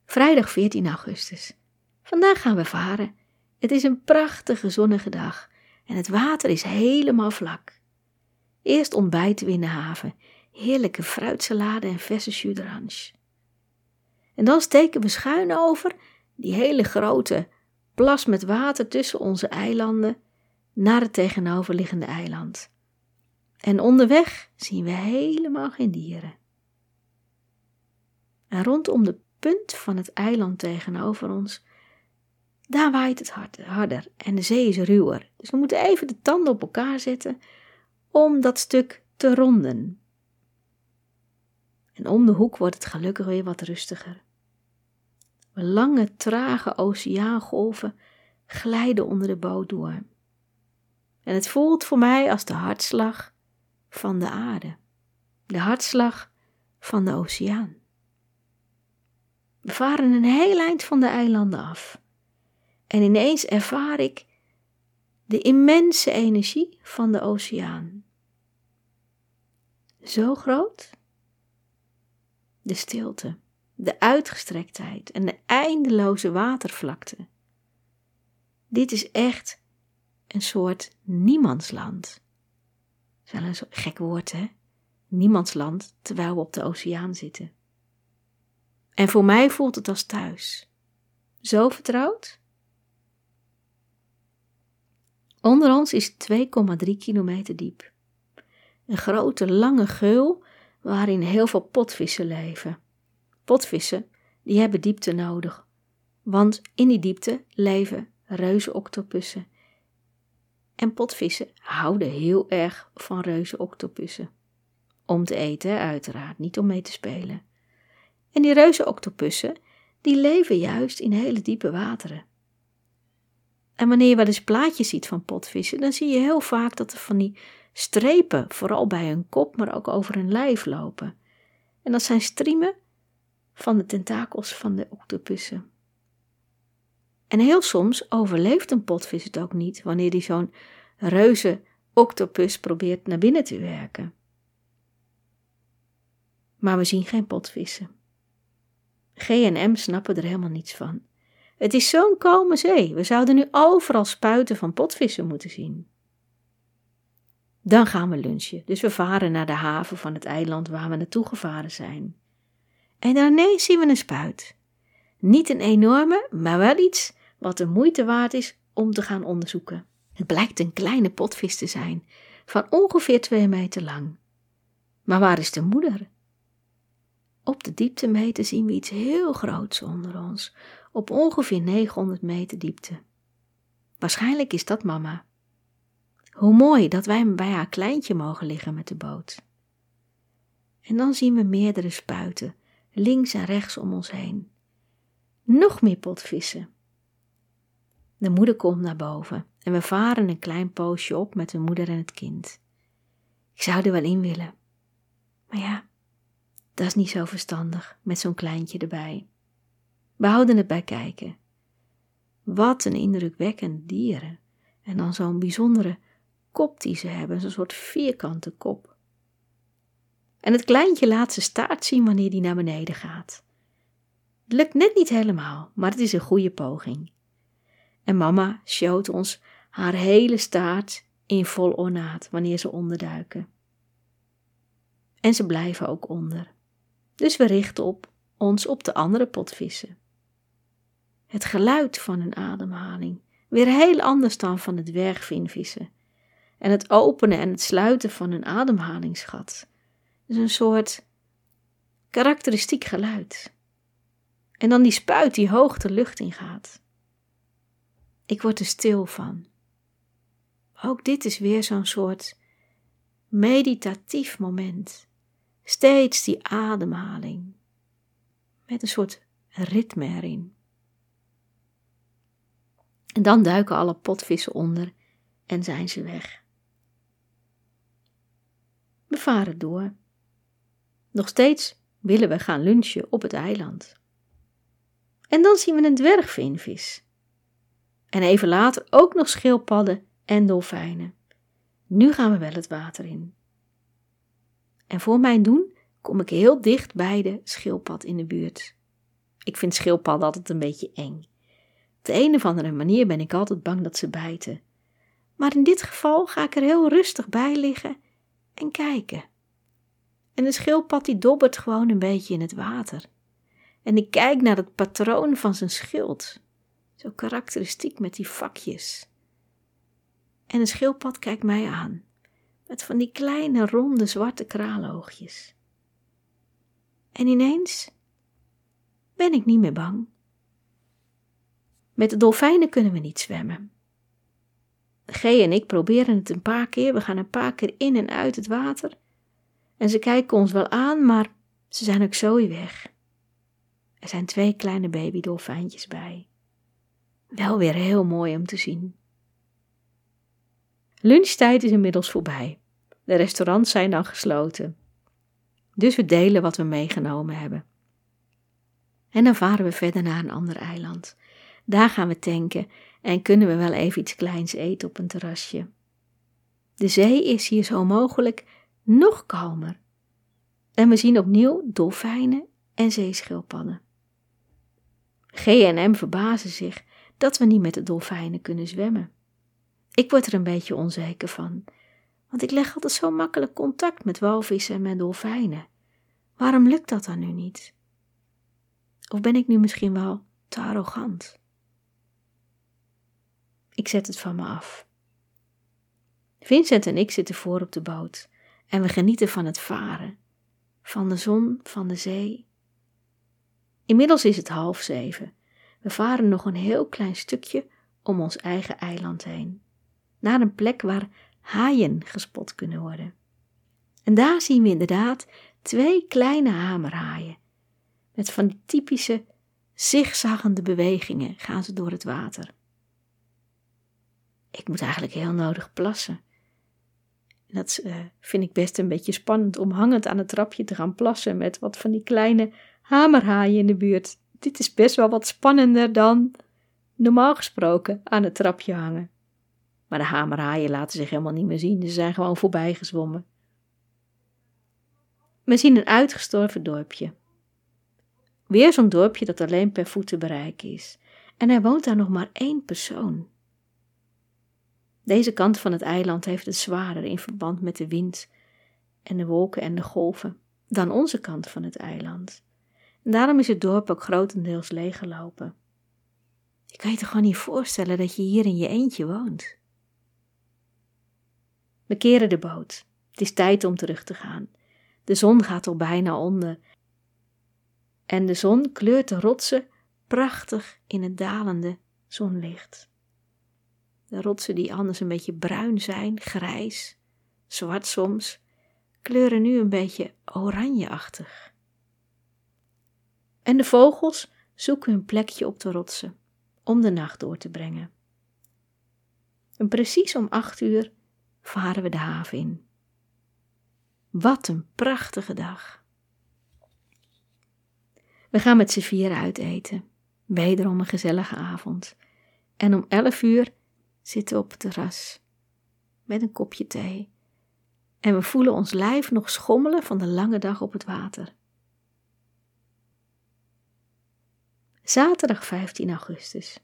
Vrijdag 14 augustus. Vandaag gaan we varen. Het is een prachtige zonnige dag en het water is helemaal vlak. Eerst ontbijten we in de haven, heerlijke fruitsalade en verse jus. En dan steken we schuin over die hele grote plas met water tussen onze eilanden naar het tegenoverliggende eiland. En onderweg zien we helemaal geen dieren. En rondom de punt van het eiland tegenover ons, daar waait het harder en de zee is ruwer. Dus we moeten even de tanden op elkaar zetten om dat stuk te ronden. En om de hoek wordt het gelukkig weer wat rustiger. Lange, trage oceaangolven glijden onder de boot door. En het voelt voor mij als de hartslag van de aarde, de hartslag van de oceaan. We varen een heel eind van de eilanden af. En ineens ervaar ik de immense energie van de oceaan. Zo groot. De stilte, de uitgestrektheid en de eindeloze watervlakte. Dit is echt een soort niemandsland. Dat is wel een gek woord, hè? Niemandsland terwijl we op de oceaan zitten. En voor mij voelt het als thuis. Zo vertrouwd? Onder ons is 2,3 kilometer diep. Een grote lange geul waarin heel veel potvissen leven. Potvissen die hebben diepte nodig, want in die diepte leven reuze octopussen. En potvissen houden heel erg van reuze octopussen. Om te eten, uiteraard, niet om mee te spelen. En die reuzenoctopussen, die leven juist in hele diepe wateren. En wanneer je wel eens plaatjes ziet van potvissen, dan zie je heel vaak dat er van die strepen, vooral bij hun kop, maar ook over hun lijf lopen. En dat zijn striemen van de tentakels van de octopussen. En heel soms overleeft een potvis het ook niet wanneer die zo'n reuze octopus probeert naar binnen te werken. Maar we zien geen potvissen. G&M snappen er helemaal niets van. Het is zo'n kalme zee, we zouden nu overal spuiten van potvissen moeten zien. Dan gaan we lunchen, dus we varen naar de haven van het eiland waar we naartoe gevaren zijn. En ineens zien we een spuit. Niet een enorme, maar wel iets wat de moeite waard is om te gaan onderzoeken. Het blijkt een kleine potvis te zijn, van ongeveer twee meter lang. Maar waar is de moeder? Op de dieptemeter zien we iets heel groots onder ons, op ongeveer 900 meter diepte. Waarschijnlijk is dat mama. Hoe mooi dat wij bij haar kleintje mogen liggen met de boot. En dan zien we meerdere spuiten, links en rechts om ons heen. Nog meer potvissen. De moeder komt naar boven en we varen een klein poosje op met de moeder en het kind. Ik zou er wel in willen. Maar ja, dat is niet zo verstandig met zo'n kleintje erbij. We houden het bij kijken. Wat een indrukwekkend dieren. En dan zo'n bijzondere kop die ze hebben, zo'n soort vierkante kop. En het kleintje laat zijn staart zien wanneer die naar beneden gaat. Het lukt net niet helemaal, maar het is een goede poging. En mama showt ons haar hele staart in vol ornaat wanneer ze onderduiken. En ze blijven ook onder. Dus we richten op ons op de andere potvissen. Het geluid van hun ademhaling, weer heel anders dan van het dwergvinvissen. En het openen en het sluiten van hun ademhalingsgat. is een soort karakteristiek geluid. En dan die spuit die hoog de lucht ingaat. Ik word er stil van. Ook dit is weer zo'n soort meditatief moment. Steeds die ademhaling. Met een soort ritme erin. En dan duiken alle potvissen onder en zijn ze weg. We varen door. Nog steeds willen we gaan lunchen op het eiland. En dan zien we een dwergvinvis. En even later ook nog schildpadden en dolfijnen. Nu gaan we wel het water in. En voor mijn doen kom ik heel dicht bij de schildpad in de buurt. Ik vind schildpadden altijd een beetje eng. Op de een of andere manier ben ik altijd bang dat ze bijten. Maar in dit geval ga ik er heel rustig bij liggen en kijken. En de schildpad die dobbert gewoon een beetje in het water. En ik kijk naar het patroon van zijn schild. Zo karakteristiek met die vakjes. En de schildpad kijkt mij aan. Met van die kleine ronde zwarte kraaloogjes. En ineens ben ik niet meer bang. Met de dolfijnen kunnen we niet zwemmen. G en ik proberen het een paar keer. We gaan een paar keer in en uit het water. En ze kijken ons wel aan, maar ze zijn ook zo weg. Er zijn twee kleine babydolfijntjes bij. Wel weer heel mooi om te zien. Lunchtijd is inmiddels voorbij. De restaurants zijn dan gesloten. Dus we delen wat we meegenomen hebben. En dan varen we verder naar een ander eiland. Daar gaan we tanken en kunnen we wel even iets kleins eten op een terrasje. De zee is hier zo mogelijk nog kalmer. En we zien opnieuw dolfijnen en zeeschildpadden. G&M verbazen zich dat we niet met de dolfijnen kunnen zwemmen. Ik word er een beetje onzeker van, want ik leg altijd zo makkelijk contact met walvissen en met dolfijnen. Waarom lukt dat dan nu niet? Of ben ik nu misschien wel te arrogant? Ik zet het van me af. Vincent en ik zitten voor op de boot en we genieten van het varen, van de zon, van de zee. Inmiddels is het half zeven. We varen nog een heel klein stukje om ons eigen eiland heen, naar een plek waar haaien gespot kunnen worden. En daar zien we inderdaad twee kleine hamerhaaien. Met van die typische zigzaggende bewegingen gaan ze door het water. Ik moet eigenlijk heel nodig plassen. Dat uh, vind ik best een beetje spannend om hangend aan het trapje te gaan plassen met wat van die kleine hamerhaaien in de buurt. Dit is best wel wat spannender dan normaal gesproken aan het trapje hangen. Maar de hamerhaaien laten zich helemaal niet meer zien, ze zijn gewoon voorbij gezwommen. We zien een uitgestorven dorpje. Weer zo'n dorpje dat alleen per voet te bereiken is. En er woont daar nog maar één persoon. Deze kant van het eiland heeft het zwaarder in verband met de wind en de wolken en de golven dan onze kant van het eiland. En daarom is het dorp ook grotendeels leeggelopen. Je kan je toch gewoon niet voorstellen dat je hier in je eentje woont. We keren de boot. Het is tijd om terug te gaan. De zon gaat al bijna onder. En de zon kleurt de rotsen prachtig in het dalende zonlicht. De rotsen die anders een beetje bruin zijn, grijs, zwart soms, kleuren nu een beetje oranjeachtig. En de vogels zoeken hun plekje op de rotsen om de nacht door te brengen. En precies om acht uur varen we de haven in. Wat een prachtige dag. We gaan met z'n vieren uiteten. Wederom een gezellige avond. En om elf uur zitten op het terras met een kopje thee. En we voelen ons lijf nog schommelen van de lange dag op het water. Zaterdag 15 augustus.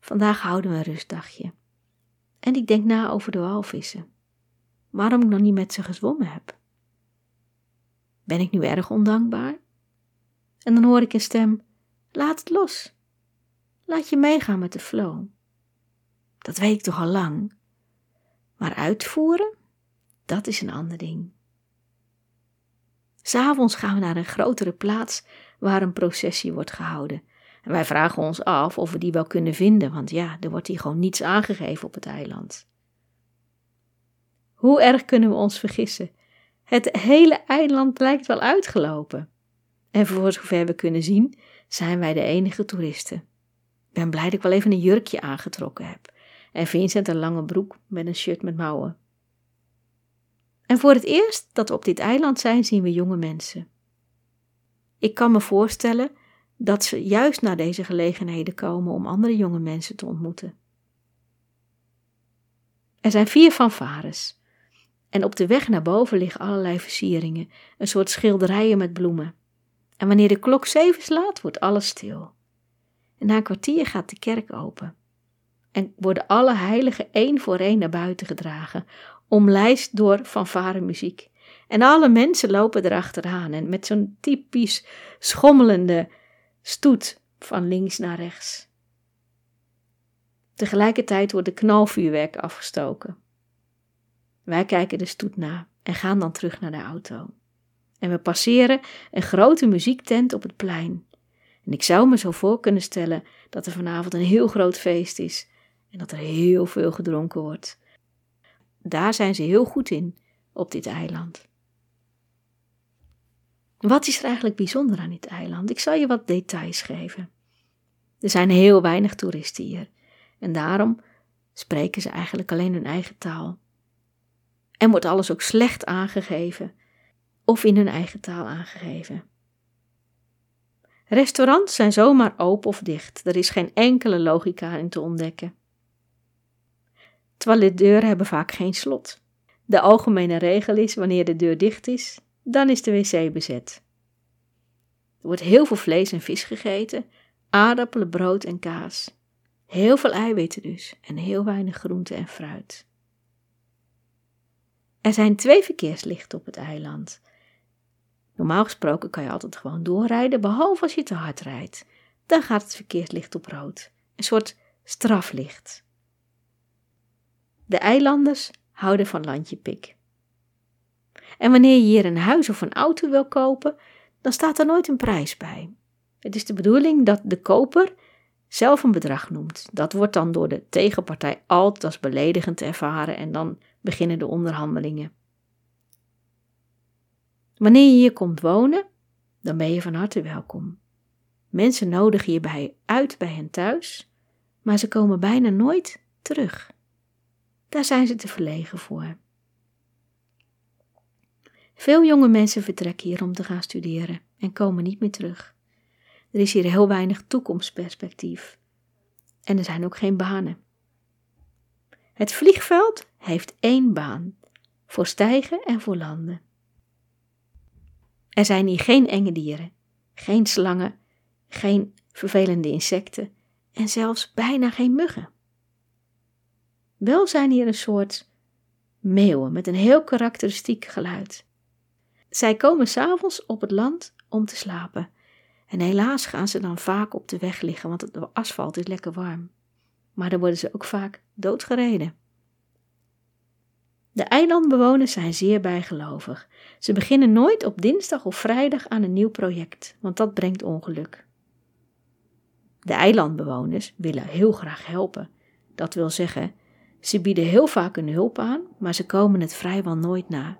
Vandaag houden we een rustdagje. En ik denk na over de walvissen. Waarom ik nog niet met ze gezwommen heb. Ben ik nu erg ondankbaar? En dan hoor ik een stem: Laat het los. Laat je meegaan met de flow. Dat weet ik toch al lang. Maar uitvoeren, dat is een ander ding. S'avonds gaan we naar een grotere plaats waar een processie wordt gehouden. En wij vragen ons af of we die wel kunnen vinden, want ja, er wordt hier gewoon niets aangegeven op het eiland. Hoe erg kunnen we ons vergissen? Het hele eiland lijkt wel uitgelopen. En voor zover we kunnen zien, zijn wij de enige toeristen. Ik ben blij dat ik wel even een jurkje aangetrokken heb. En Vincent een lange broek met een shirt met mouwen. En voor het eerst dat we op dit eiland zijn, zien we jonge mensen. Ik kan me voorstellen dat ze juist naar deze gelegenheden komen om andere jonge mensen te ontmoeten. Er zijn vier fanfares. En op de weg naar boven liggen allerlei versieringen, een soort schilderijen met bloemen. En wanneer de klok zeven slaat, wordt alles stil. En na een kwartier gaat de kerk open. En worden alle heiligen één voor één naar buiten gedragen, omlijst door fanfaremuziek. En alle mensen lopen erachteraan en met zo'n typisch schommelende stoet van links naar rechts. Tegelijkertijd wordt de knalvuurwerk afgestoken. Wij kijken de stoet na en gaan dan terug naar de auto. En we passeren een grote muziektent op het plein. En ik zou me zo voor kunnen stellen dat er vanavond een heel groot feest is en dat er heel veel gedronken wordt. Daar zijn ze heel goed in, op dit eiland. Wat is er eigenlijk bijzonder aan dit eiland? Ik zal je wat details geven. Er zijn heel weinig toeristen hier en daarom spreken ze eigenlijk alleen hun eigen taal. En wordt alles ook slecht aangegeven of in hun eigen taal aangegeven. Restaurants zijn zomaar open of dicht. Er is geen enkele logica in te ontdekken. Toiletdeuren hebben vaak geen slot. De algemene regel is: wanneer de deur dicht is, dan is de wc bezet. Er wordt heel veel vlees en vis gegeten, aardappelen, brood en kaas. Heel veel eiwitten dus en heel weinig groente en fruit. Er zijn twee verkeerslichten op het eiland. Normaal gesproken kan je altijd gewoon doorrijden, behalve als je te hard rijdt. Dan gaat het verkeerslicht op rood. Een soort straflicht. De eilanders houden van landje pik. En wanneer je hier een huis of een auto wil kopen, dan staat er nooit een prijs bij. Het is de bedoeling dat de koper zelf een bedrag noemt. Dat wordt dan door de tegenpartij altijd als beledigend ervaren en dan beginnen de onderhandelingen. Wanneer je hier komt wonen, dan ben je van harte welkom. Mensen nodigen je bij uit bij hen thuis, maar ze komen bijna nooit terug. Daar zijn ze te verlegen voor. Veel jonge mensen vertrekken hier om te gaan studeren en komen niet meer terug. Er is hier heel weinig toekomstperspectief. En er zijn ook geen banen. Het vliegveld heeft één baan: voor stijgen en voor landen. Er zijn hier geen enge dieren, geen slangen, geen vervelende insecten en zelfs bijna geen muggen. Wel zijn hier een soort meeuwen met een heel karakteristiek geluid. Zij komen s'avonds op het land om te slapen. En helaas gaan ze dan vaak op de weg liggen, want het asfalt is lekker warm. Maar dan worden ze ook vaak doodgereden. De eilandbewoners zijn zeer bijgelovig. Ze beginnen nooit op dinsdag of vrijdag aan een nieuw project, want dat brengt ongeluk. De eilandbewoners willen heel graag helpen. Dat wil zeggen, ze bieden heel vaak een hulp aan, maar ze komen het vrijwel nooit na.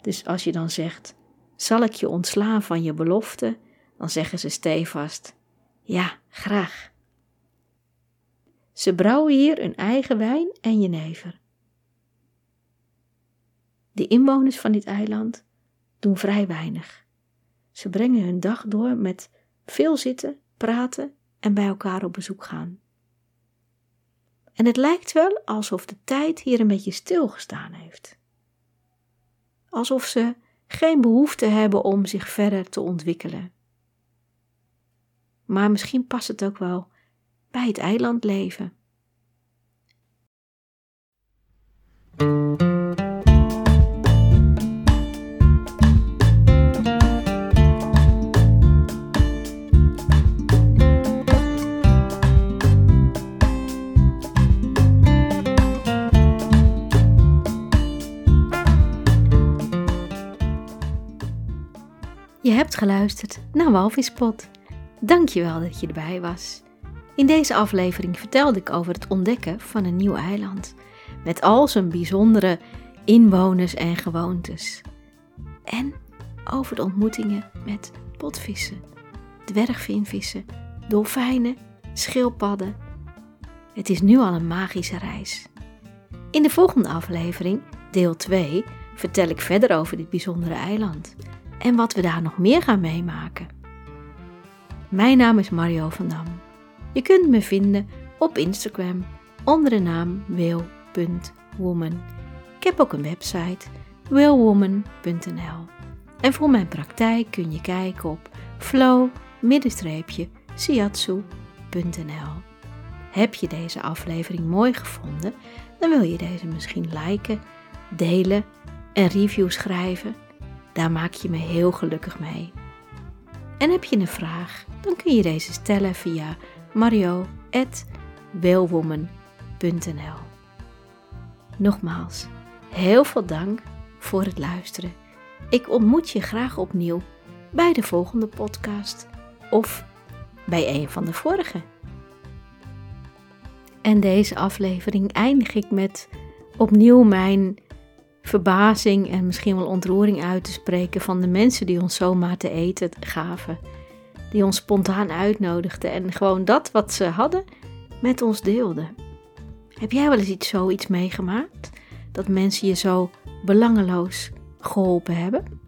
Dus als je dan zegt: Zal ik je ontslaan van je belofte? Dan zeggen ze stevast: Ja, graag. Ze brouwen hier hun eigen wijn en jenever. De inwoners van dit eiland doen vrij weinig. Ze brengen hun dag door met veel zitten, praten en bij elkaar op bezoek gaan. En het lijkt wel alsof de tijd hier een beetje stilgestaan heeft. Alsof ze geen behoefte hebben om zich verder te ontwikkelen. Maar misschien past het ook wel bij het eilandleven. Hebt geluisterd naar Walvispot. Dankjewel dat je erbij was. In deze aflevering vertelde ik over het ontdekken van een nieuw eiland. Met al zijn bijzondere inwoners en gewoontes. En over de ontmoetingen met potvissen, dwergvinvissen, dolfijnen, schildpadden. Het is nu al een magische reis. In de volgende aflevering, deel 2, vertel ik verder over dit bijzondere eiland en wat we daar nog meer gaan meemaken. Mijn naam is Mario van Dam. Je kunt me vinden op Instagram onder de naam will.woman. Ik heb ook een website willwoman.nl. En voor mijn praktijk kun je kijken op flow-siatsu.nl. Heb je deze aflevering mooi gevonden? Dan wil je deze misschien liken, delen en review schrijven daar maak je me heel gelukkig mee. En heb je een vraag, dan kun je deze stellen via mario.wellwoman.nl Nogmaals, heel veel dank voor het luisteren. Ik ontmoet je graag opnieuw bij de volgende podcast of bij een van de vorige. En deze aflevering eindig ik met opnieuw mijn verbazing en misschien wel ontroering uit te spreken van de mensen die ons zomaar te eten gaven. Die ons spontaan uitnodigden en gewoon dat wat ze hadden met ons deelden. Heb jij wel eens iets zoiets meegemaakt? Dat mensen je zo belangeloos geholpen hebben?